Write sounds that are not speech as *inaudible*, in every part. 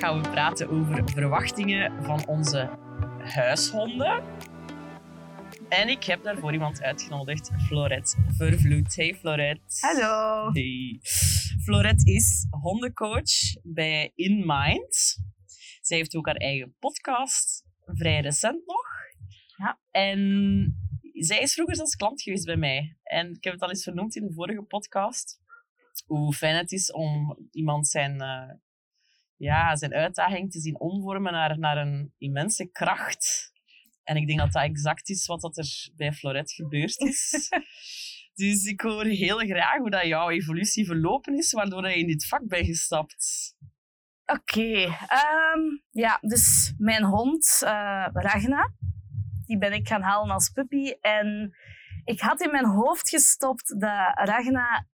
Gaan we praten over verwachtingen van onze huishonden. En ik heb daarvoor iemand uitgenodigd, Florette Vervloed. Hey Florette. Hallo. Hey. Florette is hondencoach bij In Mind. Zij heeft ook haar eigen podcast, vrij recent nog. Ja. En zij is vroeger zelfs klant geweest bij mij. En ik heb het al eens vernoemd in de vorige podcast. Hoe fijn het is om iemand zijn, eh, ja, zijn uitdaging te zien omvormen naar, naar een immense kracht. En ik denk dat dat exact is wat dat er bij Florette gebeurd is. *laughs* dus ik hoor heel graag hoe dat jouw evolutie verlopen is, waardoor je in dit vak bent gestapt. Oké. ehm, ja, dus mijn hond, eh, Ragna, die ben ik gaan halen als puppy. En ik had in mijn hoofd gestopt dat Ragna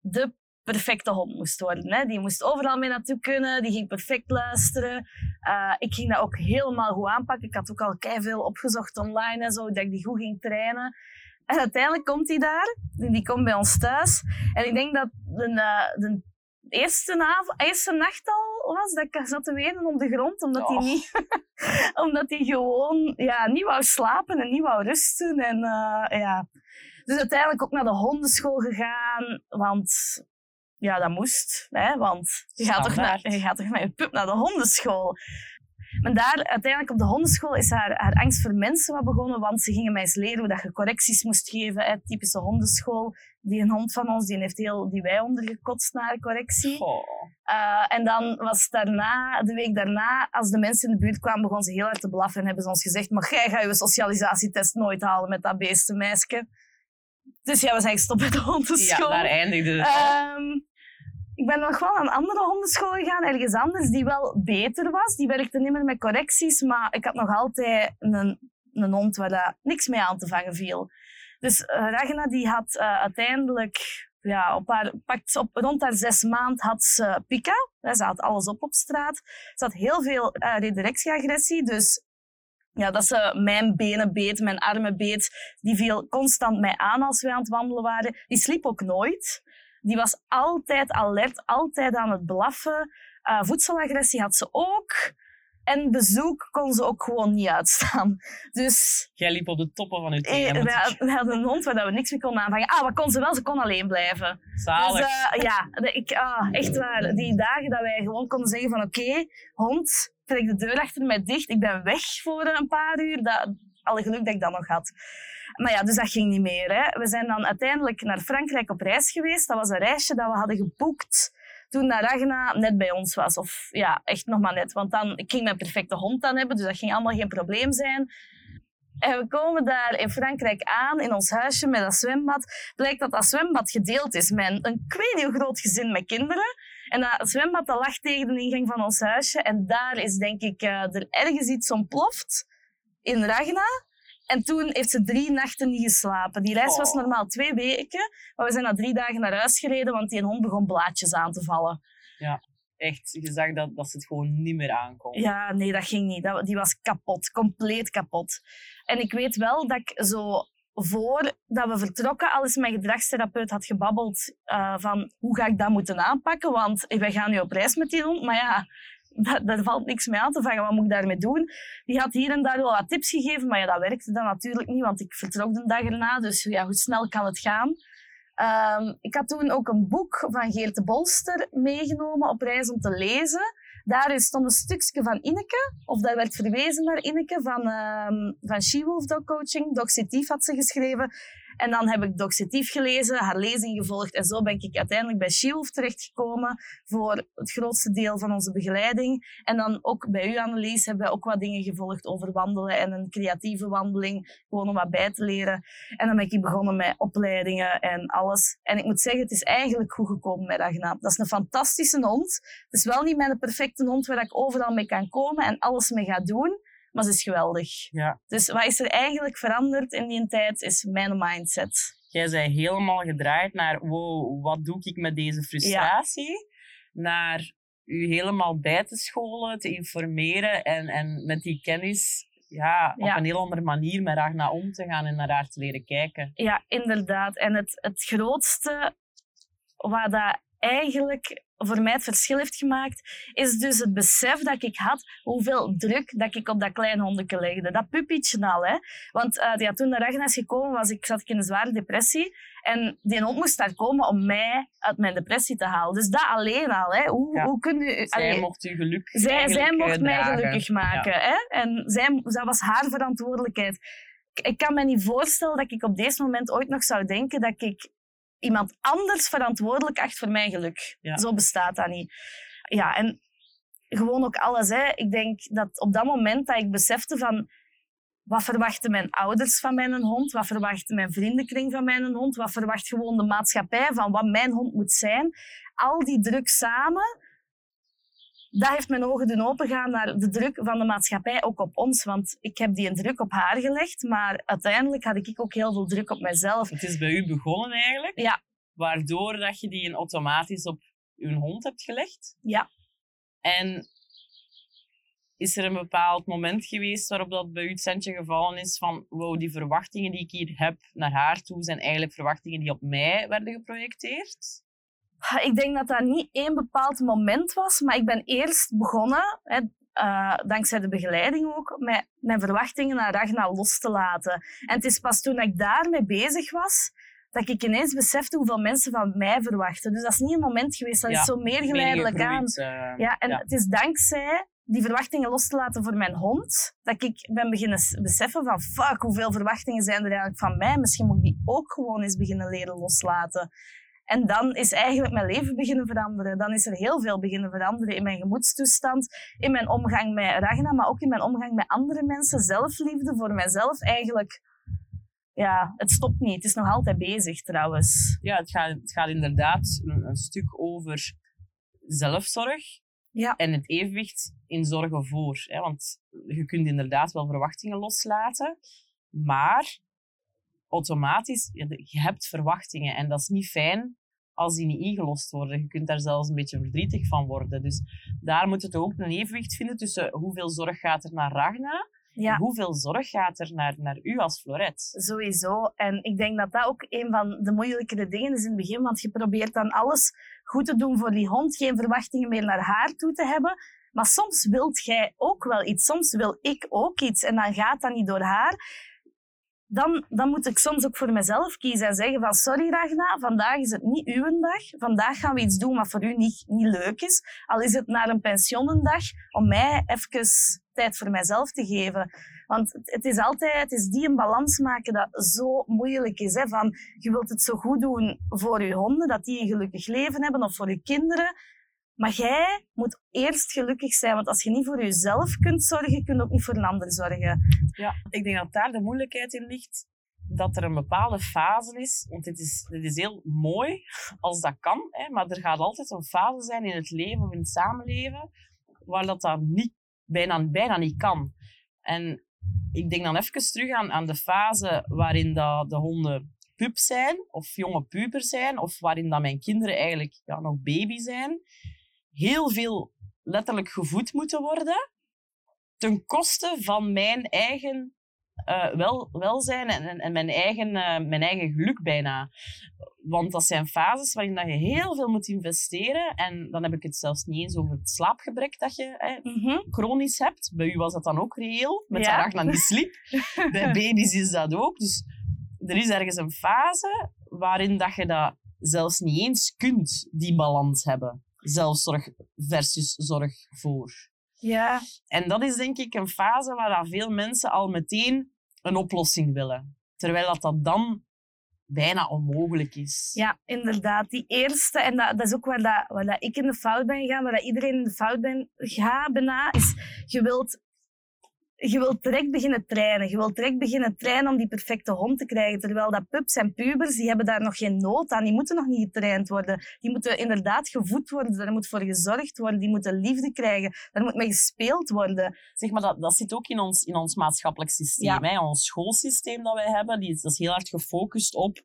de perfecte hond moest worden. Hè. Die moest overal mee naartoe kunnen, die ging perfect luisteren. Eh, ik ging dat ook helemaal goed aanpakken. Ik had ook al veel opgezocht online en zo, dat ik die goed ging trainen. En uiteindelijk komt hij daar, die die komt bij ons thuis. En ik denk dat de, eh, de eerste, avond, eerste nacht al was dat ik zat te wenen op de grond, omdat hij Och. niet, *laughs* omdat hij gewoon ja, niet wou slapen en niet wou rusten. En, eh, ja. Dus uiteindelijk ook naar de hondenschool gegaan, want ja, dat moest. Hè, want je gaat, toch naar, je gaat toch met je pup naar de hondenschool. Maar daar, uiteindelijk op de hondenschool, is haar, haar angst voor mensen wat begonnen, want ze gingen mij eens leren hoe dat je correcties moest geven. Hè, typische hondenschool. Die een hond van ons, die heeft heel die wij ondergekotst naar correctie. Uh, en dan was daarna, de week daarna, als de mensen in de buurt kwamen, begonnen ze heel hard te blaffen en hebben ze ons gezegd, maar jij gaat je socialisatietest nooit halen met dat beestenmeisje. Dus ja, we zijn gestopt met de Ja, hondenschool. daar eindigde het. al. Ik ben nog wel een andere hondenschool gegaan, ergens anders, die wel beter was. Die werkte niet meer met correcties, maar ik had nog altijd een, een hond waar niks mee aan te vangen viel. Dus eh, Ragna die had eh, uiteindelijk, ja, op haar, pakt op, rond haar zes maand had ze pika. Ze had alles op op straat. Ze had heel veel eh redirectieagressie, dus ja, dat ze mijn benen beet, mijn armen beet. Die viel constant mij aan als wij aan het wandelen waren. Die sliep ook nooit. Die was altijd alert, altijd aan het blaffen. Eh, voedselagressie had ze ook. En bezoek kon ze ook gewoon niet uitstaan. Dus Jij liep op de toppen van je eh, moet we, hadden een hond waar we niks mee konden aanvangen. Ah, wat kon ze wel? Ze kon alleen blijven. Zalig. Dus eh, ja, ik, ah, echt waar. Die dagen dat wij gewoon konden zeggen van oké, hond, trek de deur achter mij dicht. Ik ben weg voor een paar uur. Dat, alle geluk dat ik dat nog had. Maar ja, dus dat ging niet meer. Hè. We zijn dan uiteindelijk naar Frankrijk op reis geweest. Dat was een reisje dat we hadden geboekt toen Ragna net bij ons was. Of ja, echt nog maar net. Want dan, ik ging mijn perfecte hond dan hebben, dus dat ging allemaal geen probleem zijn. En we komen daar in Frankrijk aan, in ons huisje met dat zwembad. Blijkt dat dat zwembad gedeeld is met een, hoe groot gezin met kinderen. En dat zwembad dat lag tegen de ingang van ons huisje. En daar is denk ik eh, er ergens iets ontploft in Ragna. En toen heeft ze drie nachten niet geslapen. Die reis was Oh. normaal twee weken, maar we zijn na drie dagen naar huis gereden, want die hond begon blaadjes aan te vallen. Echt, je zag dat, dat ze het gewoon niet meer aankomt. Ja, nee, dat ging niet. Dat, die was kapot, compleet kapot. En ik weet wel dat ik zo voordat we vertrokken al eens mijn gedragstherapeut had gebabbeld eh, van hoe ga ik dat moeten aanpakken, want wij gaan nu op reis met die hond, maar ja, da- daar valt niks mee aan te vangen. Wat moet ik daarmee doen? Die had hier en daar wel wat tips gegeven, maar ja, dat werkte dan natuurlijk niet, want ik vertrok de dag erna, dus ja, hoe snel kan het gaan? Ehm, ik had toen ook een boek van Geert de Bolster meegenomen op reis om te lezen. Daarin stond een stukje van Ineke, of daar werd verwezen naar Ineke van, ehm van She-Wolf Dog Coaching. Dog had ze geschreven. En dan heb ik doxetief gelezen, haar lezing gevolgd. En zo ben ik uiteindelijk bij Shiehoef terechtgekomen voor het grootste deel van onze begeleiding. En dan ook bij u, Annelies, hebben we ook wat dingen gevolgd over wandelen en een creatieve wandeling. Gewoon om wat bij te leren. En dan ben ik begonnen met opleidingen en alles. En ik moet zeggen, het is eigenlijk goed gekomen met Ragnar. Dat is een fantastische hond. Het is wel niet mijn perfecte hond waar ik overal mee kan komen en alles mee ga doen. Maar ze is geweldig. Ja. Dus wat is er eigenlijk veranderd in die tijd, is mijn mindset. Jij zei helemaal gedraaid naar, wow, wat doe ik met deze frustratie? Naar u helemaal bij te scholen, te informeren en, en met die kennis ja, op Ja. een heel andere manier met haar naar om te gaan en naar haar te leren kijken. Ja, inderdaad. En het, het grootste wat dat eigenlijk voor mij het verschil heeft gemaakt, is dus het besef dat ik had hoeveel druk dat ik op dat kleine hondje legde. Dat puppietje al, hè. Want eh, ja, toen de is gekomen, was ik, zat ik in een zware depressie. En die hond moest daar komen om mij uit mijn depressie te halen. Dus dat alleen al, hè. Hoe, Ja. hoe kun je... Zij allee, mocht u geluk zij, zij mocht eh, mij dragen. gelukkig maken. Hè? En zij, dat was haar verantwoordelijkheid. Ik, ik kan me niet voorstellen dat ik op deze moment ooit nog zou denken dat ik iemand anders verantwoordelijk acht voor mijn geluk. Ja. Zo bestaat dat niet. Ja, en gewoon ook alles. Hè. Ik denk dat op dat moment dat ik besefte van... Wat verwachten mijn ouders van mijn hond? Wat verwacht mijn vriendenkring van mijn hond? Wat verwacht gewoon de maatschappij van wat mijn hond moet zijn? Al die druk samen, dat heeft mijn ogen doen opengaan naar de druk van de maatschappij, ook op ons. Want ik heb die een druk op haar gelegd, maar uiteindelijk had ik ook heel veel druk op mezelf. Het is bij u begonnen eigenlijk. Ja. Waardoor dat je die automatisch op uw hond hebt gelegd. Ja. En is er een bepaald moment geweest waarop dat bij u het centje gevallen is van wow, die verwachtingen die ik hier heb naar haar toe zijn eigenlijk verwachtingen die op mij werden geprojecteerd? Ik denk dat dat niet één bepaald moment was, maar ik ben eerst begonnen, hè, eh, dankzij de begeleiding ook, met mijn verwachtingen naar Ragnar los te laten. En het is pas toen ik daarmee bezig was, dat ik ineens besefte hoeveel mensen van mij verwachten. Dus dat is niet een moment geweest, dat Ja, is zo meer geleidelijk aan. Eh, Ja, en Ja. het is dankzij die verwachtingen los te laten voor mijn hond, dat ik ben beginnen beseffen van fuck, hoeveel verwachtingen zijn er eigenlijk van mij? Misschien moet ik die ook gewoon eens beginnen leren loslaten. En dan is eigenlijk mijn leven beginnen veranderen. Dan is er heel veel beginnen veranderen in mijn gemoedstoestand, in mijn omgang met Ragnar, maar ook in mijn omgang met andere mensen. Zelfliefde voor mijzelf eigenlijk. Ja, het stopt niet. Het is nog altijd bezig trouwens. ja, het gaat, het gaat inderdaad een, een stuk over zelfzorg Ja. en het evenwicht in zorgen voor. Hè? Want je kunt inderdaad wel verwachtingen loslaten, maar automatisch, je hebt verwachtingen en dat is niet fijn als die niet ingelost worden. Je kunt daar zelfs een beetje verdrietig van worden. Dus daar moet het ook een evenwicht vinden tussen hoeveel zorg gaat er naar Ragna Ja. en hoeveel zorg gaat er naar, naar u als Floret. Sowieso. En ik denk dat dat ook een van de moeilijkere dingen is in het begin, want je probeert dan alles goed te doen voor die hond, geen verwachtingen meer naar haar toe te hebben. Maar soms wilt jij ook wel iets, soms wil ik ook iets en dan gaat dat niet door haar. Dan, dan moet ik soms ook voor mezelf kiezen en zeggen van sorry Ragna, vandaag is het niet uw dag. Vandaag gaan we iets doen wat voor u niet, niet leuk is. Al is het naar een pensioenendag om mij even tijd voor mijzelf te geven. Want het, het is altijd, het is die een balans maken dat zo moeilijk is. Hè? Van, je wilt het zo goed doen voor je honden, dat die een gelukkig leven hebben, of voor je kinderen. Maar jij moet eerst gelukkig zijn, want als je niet voor jezelf kunt zorgen, kun je ook niet voor een ander zorgen. Ja, ik denk dat daar de moeilijkheid in ligt. Dat er een bepaalde fase is, want dit is, dit is heel mooi als dat kan, hè, maar er gaat altijd een fase zijn in het leven of in het samenleven waar dat, dat niet, bijna, bijna niet kan. En ik denk dan even terug aan, aan de fase waarin dat de honden pup zijn of jonge puber zijn of waarin dat mijn kinderen eigenlijk ja, nog baby zijn. Heel veel letterlijk gevoed moeten worden ten koste van mijn eigen eh, wel, welzijn en, en, en mijn, eigen, eh, mijn eigen geluk bijna. Want dat zijn fases waarin dat je heel veel moet investeren. En dan heb ik het zelfs niet eens over het slaapgebrek dat je eh, chronisch hebt. Bij u was dat dan ook reëel, met Ja. Ragnar die sliep. *laughs* Bij baby's is dat ook. Dus er is ergens een fase waarin dat je dat zelfs niet eens kunt, die balans hebben. Zelfzorg versus zorg voor. Ja, En dat is denk ik een fase waar veel mensen al meteen een oplossing willen. Terwijl dat, dat dan bijna onmogelijk is. Ja, inderdaad. Die eerste, en dat, dat is ook waar, dat, waar dat ik in de fout ben gegaan, waar dat iedereen in de fout ben bijna, is je wilt je wilt direct beginnen trainen. Je wilt direct beginnen trainen om die perfecte hond te krijgen. Terwijl dat pups en pubers, die hebben daar nog geen nood aan. Die moeten nog niet getraind worden. Die moeten inderdaad gevoed worden. Daar moet voor gezorgd worden. Die moeten liefde krijgen. Daar moet mee gespeeld worden. Zeg maar, dat, dat zit ook in ons, in ons maatschappelijk systeem. Hè? Ons schoolsysteem dat wij hebben, die, dat is heel hard gefocust op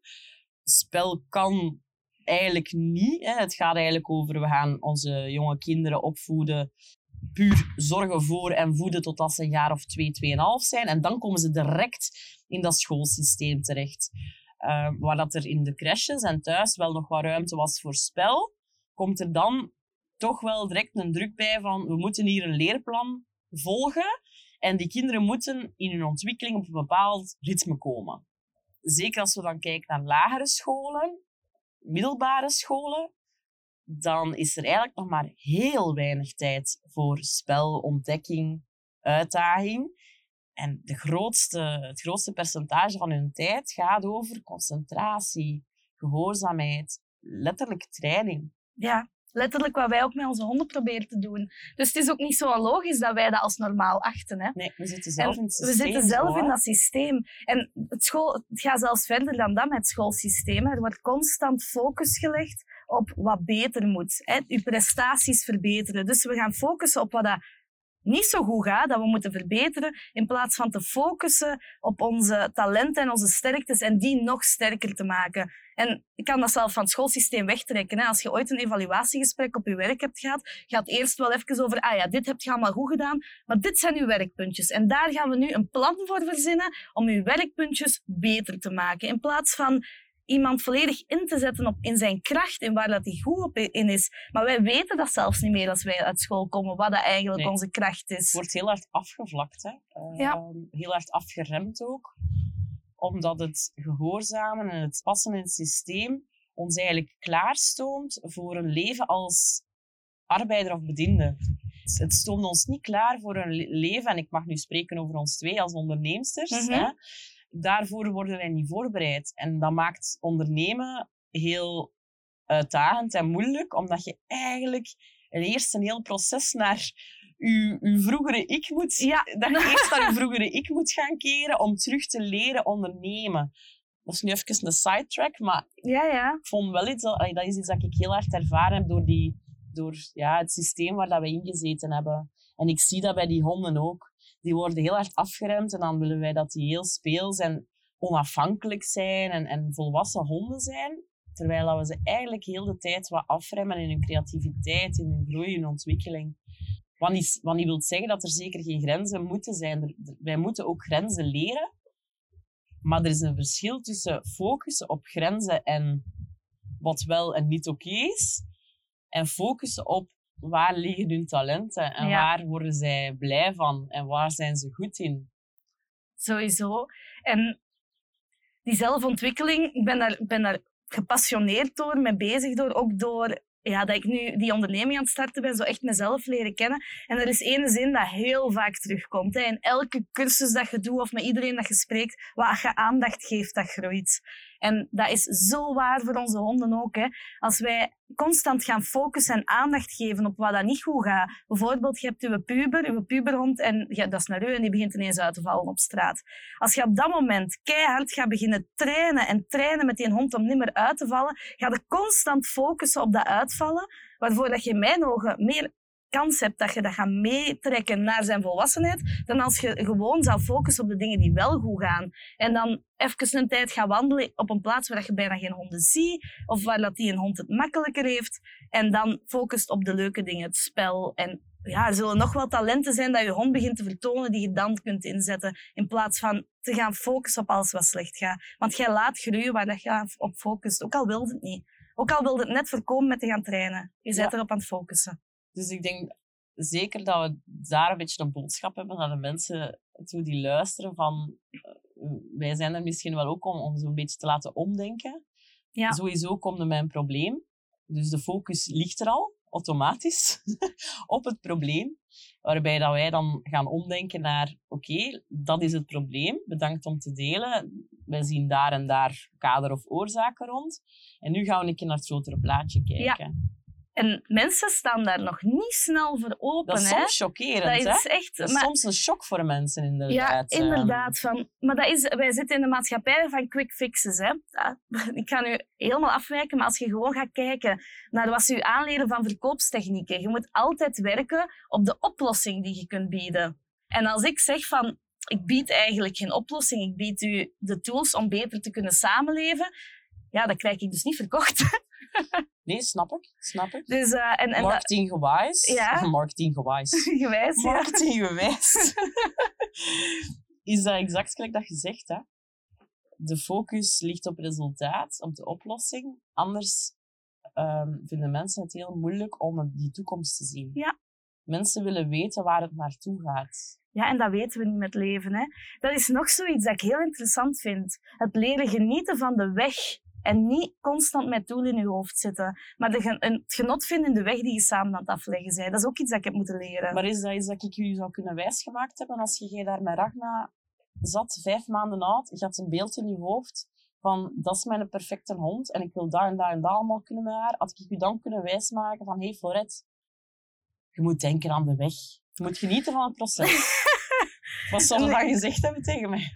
spel kan eigenlijk niet. Hè. Het gaat eigenlijk over, we gaan onze jonge kinderen opvoeden puur zorgen voor en voeden totdat ze een jaar of twee, tweeënhalf zijn. En dan komen ze direct in dat schoolsysteem terecht. Uh, waar dat er in de crèches en thuis wel nog wat ruimte was voor spel, komt er dan toch wel direct een druk bij van we moeten hier een leerplan volgen en die kinderen moeten in hun ontwikkeling op een bepaald ritme komen. Zeker als we dan kijken naar lagere scholen, middelbare scholen, dan is er eigenlijk nog maar heel weinig tijd voor spel, ontdekking, uitdaging. En de grootste, het grootste percentage van hun tijd gaat over concentratie, gehoorzaamheid, letterlijk training. Ja, letterlijk wat wij ook met onze honden proberen te doen. Dus het is ook niet zo logisch dat wij dat als normaal achten. Hè? Nee, we zitten zelf in het systeem. We zitten zelf in dat systeem. En het, school, het gaat zelfs verder dan dat met het schoolsysteem. Er wordt constant focus gelegd op wat beter moet. Hè. Uw prestaties verbeteren. Dus we gaan focussen op wat dat niet zo goed gaat, dat we moeten verbeteren, in plaats van te focussen op onze talenten en onze sterktes en die nog sterker te maken. En ik kan dat zelf van het schoolsysteem wegtrekken. Hè. Als je ooit een evaluatiegesprek op je werk hebt gehad, gaat eerst wel even over, ah ja, dit heb je allemaal goed gedaan, maar dit zijn uw werkpuntjes. En daar gaan we nu een plan voor verzinnen om uw werkpuntjes beter te maken. In plaats van iemand volledig in te zetten op, in zijn kracht en waar dat hij goed op in is. Maar wij weten dat zelfs niet meer als wij uit school komen, wat dat eigenlijk onze kracht is. Het wordt heel hard afgevlakt, hè? ja. Ehm, heel hard afgeremd ook. Omdat het gehoorzamen en het passen in het systeem ons eigenlijk klaarstoomt voor een leven als arbeider of bediende. Het stoomt ons niet klaar voor een leven, en ik mag nu spreken over ons twee als onderneemsters, mm hè? daarvoor worden wij niet voorbereid. En dat maakt ondernemen heel uitdagend en moeilijk, omdat je eigenlijk eerst een heel proces naar je vroegere ik moet... Ja. Dat je eerst naar je vroegere ik moet gaan keren om terug te leren ondernemen. Dat is nu even een sidetrack, maar ja, ja. ik vond wel iets... Dat is iets dat ik heel hard ervaren heb door, die, door ja, het systeem waar dat we ingezeten hebben. En ik zie dat bij die honden ook die worden heel hard afgeremd en dan willen wij dat die heel speels en onafhankelijk zijn en, en volwassen honden zijn. Terwijl we ze eigenlijk heel de tijd wat afremmen in hun creativiteit, in hun groei, in hun ontwikkeling. Wat niet, wat niet wil zeggen dat er zeker geen grenzen moeten zijn. wij moeten ook grenzen leren. Maar er is een verschil tussen focussen op grenzen en wat wel en niet oké is. En focussen op waar liggen hun talenten en waar worden zij blij van en waar zijn ze goed in? Sowieso. En die zelfontwikkeling, ik ben daar, ben daar gepassioneerd door, mee bezig door, ook door ja, dat ik nu die onderneming aan het starten ben, zo echt mezelf leren kennen. En er is één zin dat heel vaak terugkomt. Hè. In elke cursus dat je doet of met iedereen dat je spreekt, wat je aandacht geeft, dat groeit. En dat is zo waar voor onze honden ook. Hè. Als wij constant gaan focussen en aandacht geven op wat dat niet goed gaat. Bijvoorbeeld, je hebt je puber, je puberhond, en ja, dat is naar u en die begint ineens uit te vallen op straat. Als je op dat moment keihard gaat beginnen trainen en trainen met die hond om niet meer uit te vallen, ga je constant focussen op dat uitvallen, waarvoor dat je in mijn ogen meer kans hebt dat je dat gaat meetrekken naar zijn volwassenheid, dan als je gewoon zou focussen op de dingen die wel goed gaan. En dan even een tijd gaan wandelen op een plaats waar je bijna geen honden ziet, of waar dat die een hond het makkelijker heeft. En dan focust op de leuke dingen, het spel. En ja, er zullen nog wel talenten zijn dat je hond begint te vertonen die je dan kunt inzetten, in plaats van te gaan focussen op alles wat slecht gaat. Want jij laat groeien waar dat je op focust, ook al wilde het niet. Ook al wilde het net voorkomen met te gaan trainen. Je bent erop aan het focussen. Dus ik denk zeker dat we daar een beetje een boodschap hebben naar de mensen toe die luisteren van eh, wij zijn er misschien wel ook om, om zo'n beetje te laten omdenken. Ja. Sowieso komt er een probleem. Dus de focus ligt er al, automatisch, *laughs* op het probleem. Waarbij dat wij dan gaan omdenken naar, oké, dat is het probleem. Bedankt om te delen. wij zien daar en daar kader of oorzaken rond. En nu gaan we een keer naar het grotere plaatje kijken. En mensen staan daar nog niet snel voor open. Dat is soms chockerend, Dat is echt... Dat is maar- soms een shock voor mensen, Ja, inderdaad. Ehm, inderdaad. Van, maar dat is, wij zitten in de maatschappij van quick fixes. Hè. Ja, *laughs* Ik ga nu helemaal afwijken, maar als je gewoon gaat kijken naar wat ze je aanleren van verkoopstechnieken, je moet altijd werken op de oplossing die je kunt bieden. En als ik zeg van, ik bied eigenlijk geen oplossing, ik bied u de tools om beter te kunnen samenleven, ja, dat krijg ik dus niet verkocht. *laughs* Nee, snap ik. Snap ik. Dus, eh, en, en Marketing *laughs* *laughs* gewijs. Ja. Marketing gewijs. gewijs, ja. Marketing gewijs. is dat exact gelijk dat je zegt, hè? De focus ligt op resultaat, op de oplossing. Anders ehm, vinden mensen het heel moeilijk om die toekomst te zien. Ja. Mensen willen weten waar het naartoe gaat. Ja, en dat weten we niet met leven. Hè. Dat is nog zoiets dat ik heel interessant vind. Het leren genieten van de weg. En niet constant met doel in je hoofd zitten. Maar de, een- het genot vinden in de weg die je samen aan het afleggen bent. Dat is ook iets dat ik heb moeten leren. Maar is dat iets dat ik jullie zou kunnen wijsgemaakt hebben als je jij daar met Ragna zat, vijf maanden oud, je had een beeld in je hoofd van dat is mijn perfecte hond en ik wil daar en daar en daar allemaal kunnen met haar, had ik je dan kunnen wijsmaken van hé hey, Florette, je moet denken aan de weg. Je moet genieten van het proces. *laughs* Wat zou je dan gezegd hebben tegen mij?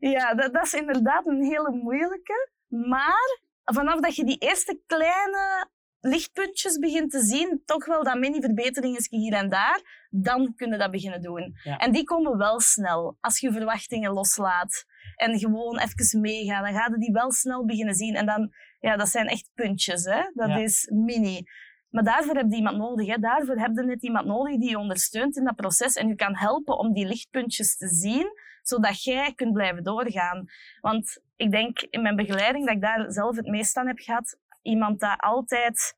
Ja, dat, dat is inderdaad een hele moeilijke. Maar vanaf dat je die eerste kleine lichtpuntjes begint te zien, toch wel dat mini-verbetering is hier en daar, dan kun je dat beginnen doen. Ja. En die komen wel snel. Als je verwachtingen loslaat en gewoon even meegaat, dan ga je die wel snel beginnen zien. En dan, ja, dat zijn echt puntjes, hè. Dat Ja. is mini. Maar daarvoor heb je iemand nodig. Hè. Daarvoor heb je net iemand nodig die je ondersteunt in dat proces en je kan helpen om die lichtpuntjes te zien, zodat jij kunt blijven doorgaan. Want ik denk in mijn begeleiding dat ik daar zelf het meest aan heb gehad. Iemand dat altijd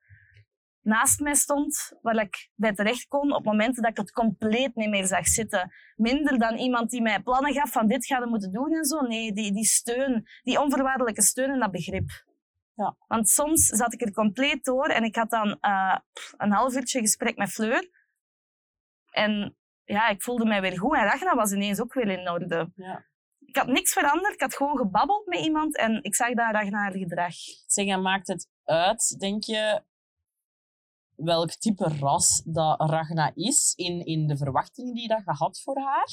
naast mij stond, waar ik bij terecht kon op momenten dat ik het compleet niet meer zag zitten. Minder dan iemand die mij plannen gaf van dit ga je moeten doen en zo. Nee, die, die steun, die onvoorwaardelijke steun en dat begrip. Ja. Want soms zat ik er compleet door en ik had dan eh, een half uurtje gesprek met Fleur. En ja, ik voelde mij weer goed. En Ragna was ineens ook weer in orde. Ja. Ik had niks veranderd. Ik had gewoon gebabbeld met iemand en ik zag daar Ragna haar gedrag. Zeg, en maakt het uit, denk je, welk type ras dat Ragna is in, in de verwachtingen die dat je had voor haar?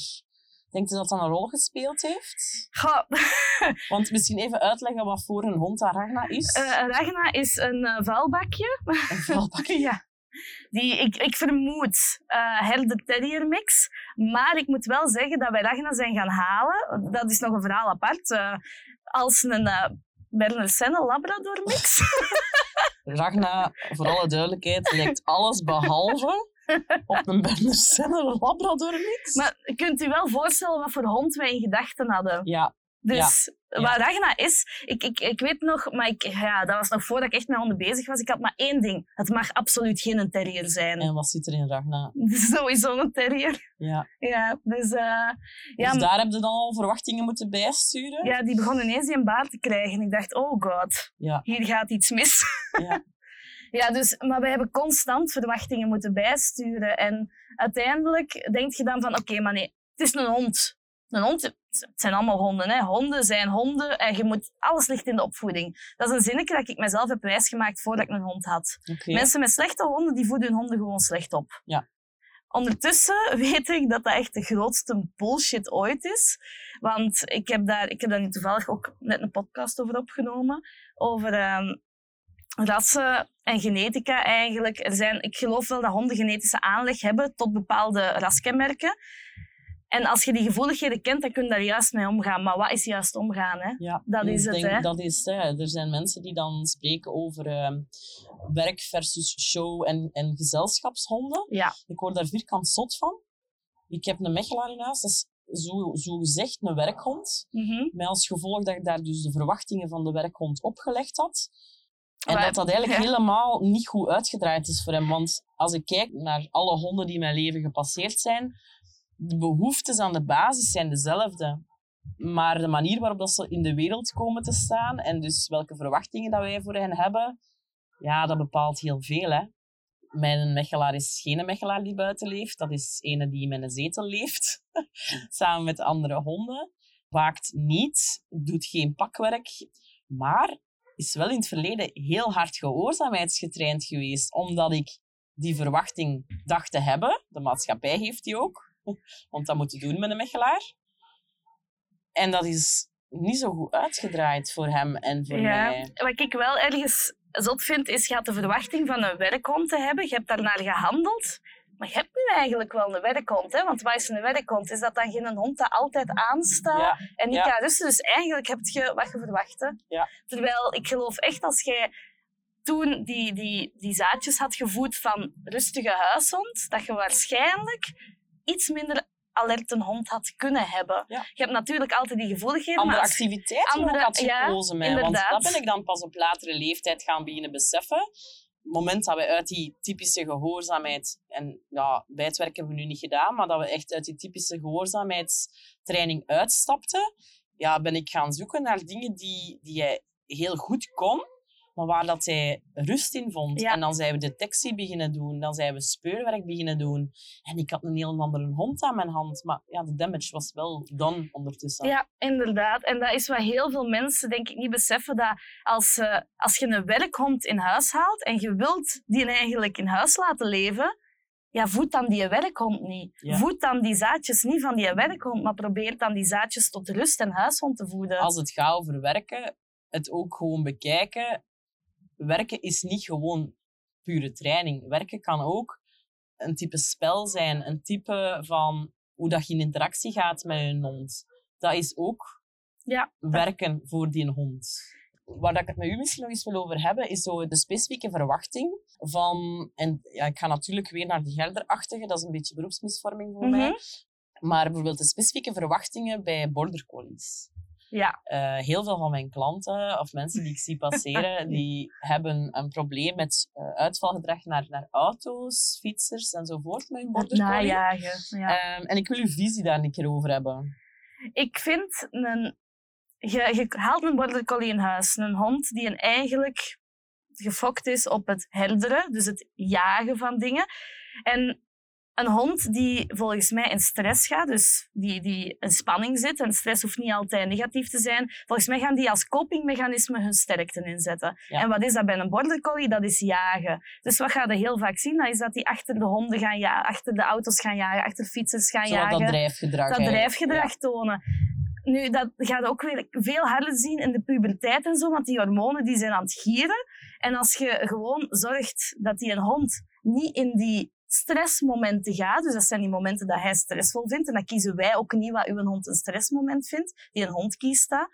Denk je dat dat een rol gespeeld heeft? Goh, *laughs* Want misschien even uitleggen wat voor een hond dat Ragna is. eh, Ragna is een eh, vuilbakje. een vuilbakje. *laughs* Ja. Die, ik, ik vermoed eh herder terrier mix. Maar ik moet wel zeggen dat wij Ragna zijn gaan halen. Dat is nog een verhaal apart. eh, als een uh, Berner Senne Labrador mix. *laughs* Ragna, voor alle duidelijkheid, lijkt alles behalve op een Berner Senne Labrador mix. maar kunt u wel voorstellen wat voor hond wij in gedachten hadden. Ja, Dus Ja. wat Ragna is, ik, ik, ik weet nog, maar ik, ja, dat was nog voordat ik echt met honden bezig was. Ik had maar één ding. Het mag absoluut geen terrier zijn. en wat zit er in Ragna? *laughs* Sowieso een terrier. Ja. Ja, dus, eh, ja, dus daar heb je dan al verwachtingen moeten bijsturen? ja, die begon ineens een baard te krijgen. Ik dacht, oh god, Ja. hier gaat iets mis. Ja. *laughs* Ja, dus, maar we hebben constant verwachtingen moeten bijsturen. En uiteindelijk denk je dan van, oké, maar nee, het is een hond. Een hond, het zijn allemaal honden. Hè. Honden zijn honden en je moet, alles ligt in de opvoeding. Dat is een zinnetje dat ik mezelf heb wijsgemaakt voordat ik een hond had. Mensen met slechte honden, die voeden hun honden gewoon slecht op. Ja. Ondertussen *laughs* weet ik dat dat echt de grootste bullshit ooit is. Want ik heb daar, ik heb daar nu toevallig ook net een podcast over opgenomen. Over ehm, rassen en genetica eigenlijk. Er zijn, ik geloof wel dat honden genetische aanleg hebben tot bepaalde raskenmerken. En als je die gevoeligheden kent, dan kun je daar juist mee omgaan. Maar wat is juist omgaan? Hè? Ja, Dat is het, hè. Dat is, hè. Er zijn mensen die dan spreken over ehm, werk versus show en, en gezelschapshonden. Ja. Ik word daar vierkant zot van. Ik heb een mechelaar in huis, dat is zo, zo gezegd een werkhond. Mhm. Met als gevolg dat ik daar dus de verwachtingen van de werkhond opgelegd had. En dat dat eigenlijk ja. helemaal niet goed uitgedraaid is voor hem. Want als ik kijk naar alle honden die in mijn leven gepasseerd zijn, de behoeftes aan de basis zijn dezelfde. Maar de manier waarop dat ze in de wereld komen te staan en dus welke verwachtingen dat wij voor hen hebben, ja, dat bepaalt heel veel. Hè. Mijn mechelaar is geen mechelaar die buiten leeft. Dat is ene die in een zetel leeft, *laughs* samen met andere honden. waakt niet, doet geen pakwerk, maar is wel in het verleden heel hard gehoorzaamheidsgetraind geweest, omdat ik die verwachting dacht te hebben. De maatschappij heeft die ook, want dat moet je doen met een mechelaar. En dat is niet zo goed uitgedraaid voor hem en voor Ja, mij. wat ik wel ergens zot vind, is je had de verwachting van een werkhond te hebben. Je hebt daarnaar gehandeld. Maar je hebt nu eigenlijk wel een werkhond. Hè? Want wat is een werkhond? Is dat dan geen hond dat altijd aanstaat Ja, en niet ja. kan rusten? Dus eigenlijk heb je wat je verwachtte. Ja. Terwijl ik geloof echt als jij toen die, die, die zaadjes had gevoed van rustige huishond, dat je waarschijnlijk iets minder alert een hond had kunnen hebben. Ja. Je hebt natuurlijk altijd die gevoeligheden. andere maar als- activiteiten andere- ook had ja, gekozen. mij, want dat ben ik dan pas op latere leeftijd gaan beginnen beseffen. Het moment dat we uit die typische gehoorzaamheid... En ja, bijtwerk hebben we nu niet gedaan, maar dat we echt uit die typische gehoorzaamheidstraining uitstapten, ja, ben ik gaan zoeken naar dingen die, die hij heel goed kon, maar waar dat hij rust in vond. Ja. En dan zijn we detectie beginnen doen, dan zijn we speurwerk beginnen doen. En ik had een heel andere hond aan mijn hand, maar ja, de damage was wel done ondertussen. Ja, inderdaad. En dat is wat heel veel mensen denk ik niet beseffen. Dat als, eh, als je een werkhond in huis haalt en je wilt die eigenlijk in huis laten leven, ja, voed dan die werkhond niet. Ja. Voed dan die zaadjes niet van die werkhond, maar probeer dan die zaadjes tot rust en huishond te voeden. als het gaat over werken, het ook gewoon bekijken. Werken is niet gewoon pure training. Werken kan ook een type spel zijn, een type van hoe dat je in interactie gaat met een hond. Dat is ook Ja, werken voor die hond. Waar dat ik het met u misschien nog eens wil over hebben, is zo de specifieke verwachting van... En ja, ik ga natuurlijk weer naar die herderachtige, dat is een beetje beroepsmisvorming voor Mhm. mij. Maar bijvoorbeeld de specifieke verwachtingen bij border collies. Ja, Eh, heel veel van mijn klanten of mensen die ik zie passeren, *laughs* die hebben een probleem met eh, uitvalgedrag naar, naar auto's, fietsers enzovoort hun border collie. najagen. Ja. Ehm, en ik wil uw visie daar een keer over hebben. Ik vind een... Je, je haalt een border collie in huis. Een hond die een eigenlijk gefokt is op het herderen, dus het jagen van dingen. En een hond die volgens mij in stress gaat, dus die, die in spanning zit, en stress hoeft niet altijd negatief te zijn, volgens mij gaan die als copingmechanisme hun sterkte inzetten. Ja. En wat is dat bij een border collie? Dat is jagen. Dus wat ga je heel vaak zien? Dat is dat die achter de honden gaan jagen, achter de auto's gaan jagen, achter fietsers gaan jagen dat drijfgedrag. dat eigenlijk. drijfgedrag tonen. Nu, dat gaat ook weer veel harder zien in de puberteit en zo, want die hormonen die zijn aan het gieren. En als je gewoon zorgt dat die een hond niet in die stressmomenten gaat, dus dat zijn die momenten dat hij stressvol vindt, en dan kiezen wij ook niet wat uw hond een stressmoment vindt, die een hond kiest dat,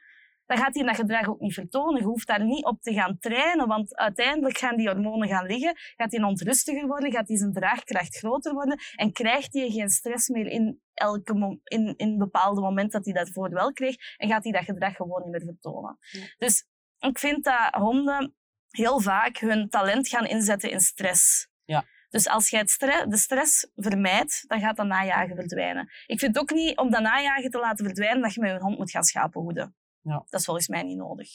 dan gaat hij dat gedrag ook niet vertonen. Je hoeft daar niet op te gaan trainen, want uiteindelijk gaan die hormonen gaan liggen, gaat die hond rustiger worden, gaat die zijn draagkracht groter worden en krijgt hij geen stress meer in, elke in, in bepaalde momenten dat hij dat voor wel kreeg en gaat hij dat gedrag gewoon niet meer vertonen. Ja. Dus ik vind dat honden heel vaak hun talent gaan inzetten in stress. Ja. Dus als jij het stre- de stress vermijdt, dan gaat dat najagen verdwijnen. Ik vind ook niet om dat najagen te laten verdwijnen dat je met je hond moet gaan schapenhoeden. Ja. Dat is volgens mij niet nodig.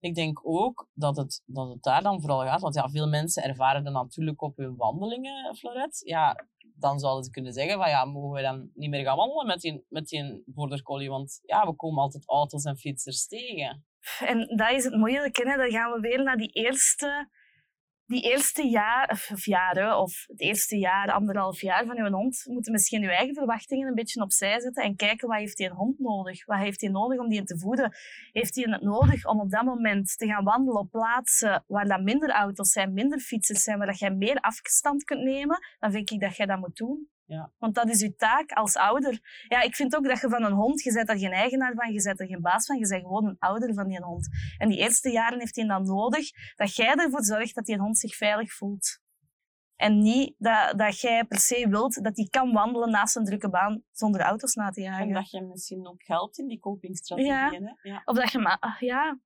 Ik denk ook dat het, dat het daar dan vooral gaat, want ja, veel mensen ervaren dat natuurlijk op hun wandelingen, Florette. Ja, dan zouden ze kunnen zeggen van ja, mogen we dan niet meer gaan wandelen met die, met die border collie, want ja, we komen altijd auto's en fietsers tegen. En dat is het moeilijke. Hè? Dan gaan we weer naar die eerste, die eerste jaar, of, jaren, of het eerste jaar, anderhalf jaar van uw hond. Moeten misschien uw eigen verwachtingen een beetje opzij zetten en kijken wat heeft die hond nodig? Wat heeft hij nodig om die te voeden? Heeft hij het nodig om op dat moment te gaan wandelen op plaatsen waar dat minder auto's zijn, minder fietsers zijn, waar dat jij meer afstand kunt nemen? Dan vind ik dat jij dat moet doen. Ja. Want dat is uw taak als ouder. Ja, ik vind ook dat je van een hond, je bent er geen eigenaar van, je bent er geen baas van, je bent gewoon een ouder van die hond. En die eerste jaren heeft hij dan nodig dat jij ervoor zorgt dat die hond zich veilig voelt. En niet dat, dat jij per se wilt dat hij kan wandelen naast een drukke baan zonder auto's na te jagen. En dat je misschien ook helpt in die copingstrategieën. Ja. Of dat je, ah, ja,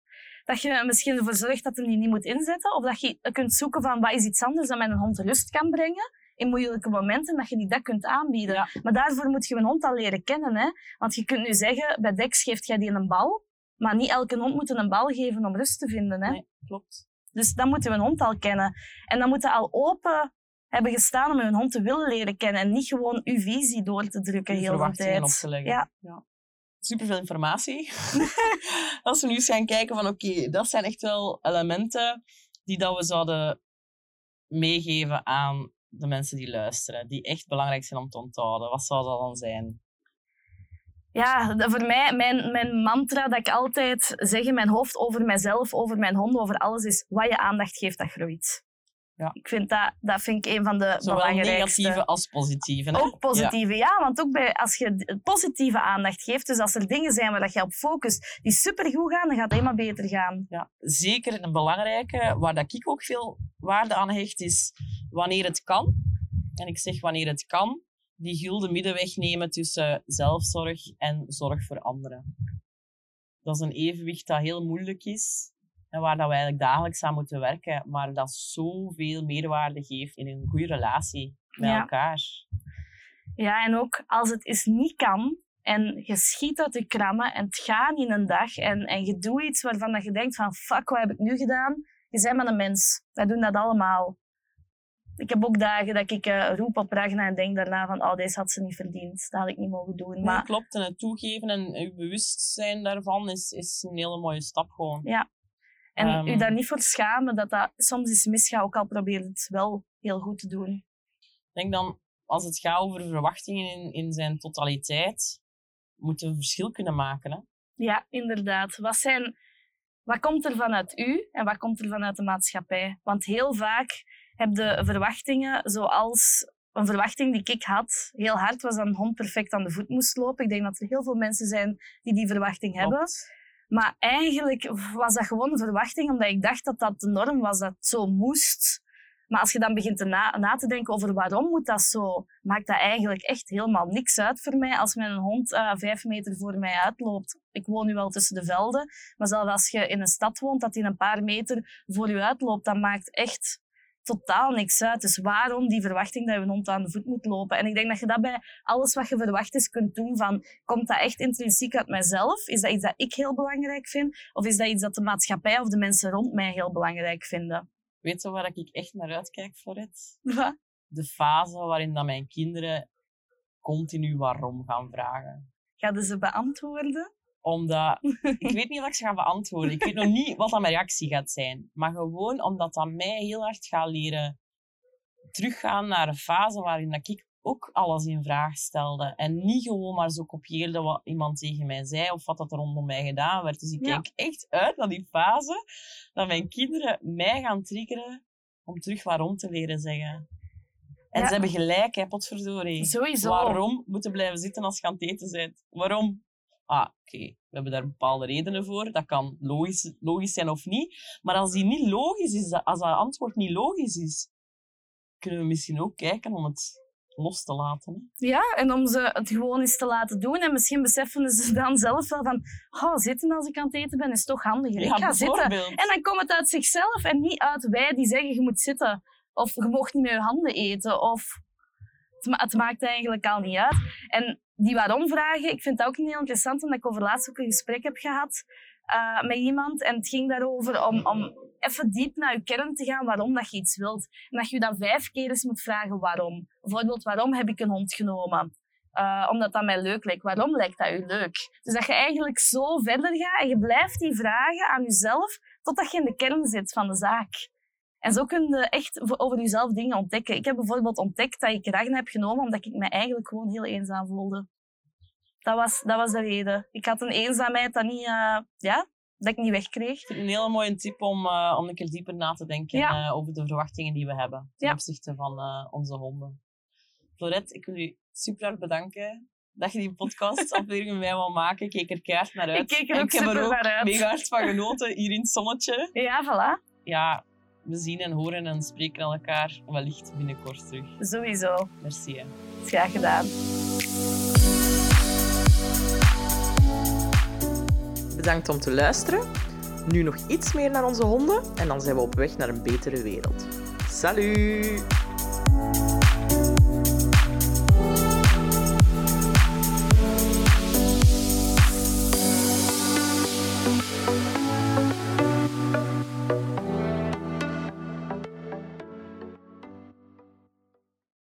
dat je misschien ervoor zorgt dat hij die niet moet inzetten. Of dat je kunt zoeken van wat is iets anders dat mijn hond rust kan brengen in moeilijke momenten, dat je die dat kunt aanbieden. Ja. Maar daarvoor moet je een hond al leren kennen. Hè? Want je kunt nu zeggen, bij Dex geeft jij die een bal, maar niet elke hond moet een bal geven om rust te vinden. Hè? Nee, klopt. Dus dan moeten we een hond al kennen. En dan moeten al open hebben gestaan om een hond te willen leren kennen en niet gewoon uw visie door te drukken heel de verwachtingen op tijd. te leggen. Ja. Ja. superveel informatie. *laughs* Als we nu eens gaan kijken van oké, dat zijn echt wel elementen die dat we zouden meegeven aan de mensen die luisteren, die echt belangrijk zijn om te onthouden. Wat zou dat dan zijn? Ja, voor mij, mijn, mijn mantra dat ik altijd zeg in mijn hoofd over mijzelf, over mijn hond, over alles is wat je aandacht geeft, dat groeit. Ja. Ik vind dat, dat vind ik een van de Zowel belangrijkste. negatieve als positieve. hè? Ook positieve, ja. Want ook bij, als je positieve aandacht geeft, dus als er dingen zijn waar dat je op focust die supergoed gaan, dan gaat het helemaal beter gaan. Ja, zeker een belangrijke, waar dat ik ook veel waarde aan hecht, is wanneer het kan. En ik zeg wanneer het kan, die gulden middenweg nemen tussen zelfzorg en zorg voor anderen. Dat is een evenwicht dat heel moeilijk is en waar dat we eigenlijk dagelijks aan moeten werken, maar dat zoveel meerwaarde geeft in een goede relatie met Ja. elkaar. Ja, en ook als het eens niet kan en je schiet uit de krammen en het gaat in een dag en, en je doet iets waarvan dat je denkt van fuck, wat heb ik nu gedaan? Je bent maar een mens. Wij doen dat allemaal. Ik heb ook dagen dat ik eh, roep op Ragna en denk daarna van oh, deze had ze niet verdiend. Dat had ik niet mogen doen. Nee, Maar klopt, en het toegeven en je bewustzijn daarvan is, is een hele mooie stap gewoon. En Ehm. u daar niet voor schamen dat dat soms eens misgaat, ook al probeer je het wel heel goed te doen. Ik denk dan, als het gaat over verwachtingen in, in zijn totaliteit, moeten we een verschil kunnen maken. Hè? Ja, inderdaad. Wat, zijn, wat komt er vanuit u en wat komt er vanuit de maatschappij? Want heel vaak heb je verwachtingen zoals een verwachting die ik had, heel hard, was dat een hond perfect aan de voet moest lopen. Ik denk dat er heel veel mensen zijn die die verwachting hebben. Maar eigenlijk was dat gewoon een verwachting, omdat ik dacht dat dat de norm was, dat het zo moest. Maar als je dan begint te na, na te denken over waarom moet dat zo, maakt dat eigenlijk echt helemaal niks uit voor mij als mijn hond eh, vijf meter voor mij uitloopt. Ik woon nu wel tussen de velden, maar zelfs als je in een stad woont, dat hij een paar meter voor je uitloopt, dat maakt echt totaal niks uit. Dus waarom die verwachting dat je een hond aan de voet moet lopen? En ik denk dat je dat bij alles wat je verwacht is kunt doen van, komt dat echt intrinsiek uit mijzelf? Is dat iets dat ik heel belangrijk vind? Of is dat iets dat de maatschappij of de mensen rond mij heel belangrijk vinden? Weet je waar ik echt naar uitkijk, Florette? Wat? De fase waarin dat mijn kinderen continu waarom gaan vragen. Gaan ze beantwoorden? Omdat, *laughs* ik weet niet of ik ze ga beantwoorden. Ik weet nog niet wat dan mijn reactie gaat zijn. Maar gewoon omdat dat mij heel hard gaat leren teruggaan naar een fase waarin dat ik ook alles in vraag stelde. En niet gewoon maar zo kopieerde wat iemand tegen mij zei of wat dat er rondom mij gedaan werd. Dus ik Ja. kijk echt uit naar die fase dat mijn kinderen mij gaan triggeren om terug waarom te leren zeggen. En Ja. ze hebben gelijk, hè, potverdorie. Sowieso. Waarom moeten blijven zitten als je aan het eten bent? Waarom? Ah, oké, we hebben daar bepaalde redenen voor. Dat kan logisch, logisch zijn of niet. Maar als die niet logisch is, als dat antwoord niet logisch is, kunnen we misschien ook kijken om het los te laten. hè. Ja, en om ze het gewoon eens te laten doen. En misschien beseffen ze *laughs* dan zelf wel van, oh, zitten als ik aan het eten ben is toch handiger. ik ga zitten. En dan komt het uit zichzelf en niet uit wij die zeggen je moet zitten. Of je mag niet met je handen eten. Of het maakt eigenlijk al niet uit. En die waarom-vragen, ik vind dat ook heel interessant, omdat ik over laatst ook een gesprek heb gehad eh, met iemand. En het ging daarover om, om even diep naar je kern te gaan waarom dat je iets wilt. En dat je je dan vijf keer eens moet vragen waarom. Bijvoorbeeld, waarom heb ik een hond genomen? Eh, omdat dat mij leuk lijkt. Waarom lijkt dat u leuk? Dus dat je eigenlijk zo verder gaat en je blijft die vragen aan jezelf totdat je in de kern zit van de zaak. En zo kun je echt over jezelf dingen ontdekken. Ik heb bijvoorbeeld ontdekt dat ik Ragna heb genomen omdat ik me eigenlijk gewoon heel eenzaam voelde. Dat was, dat was de reden. Ik had een eenzaamheid dat, niet, eh, ja, dat ik niet wegkreeg. Een hele mooie tip om, eh, om een keer dieper na te denken Ja. eh, over de verwachtingen die we hebben ten Ja. opzichte van onze honden. Florette, ik wil u super hard bedanken dat je die podcastaflevering *laughs* met mij wil maken. Ik keek er keihard naar uit. Ik keek er ook ik heb er ook naar uit. mega hard van genoten hier in het zonnetje. Ja, voilà. Ja, we zien en horen en spreken elkaar wellicht binnenkort terug. Sowieso. Merci. Hè. Graag gedaan. Bedankt om te luisteren. Nu nog iets meer naar onze honden en dan zijn we op weg naar een betere wereld. Salut!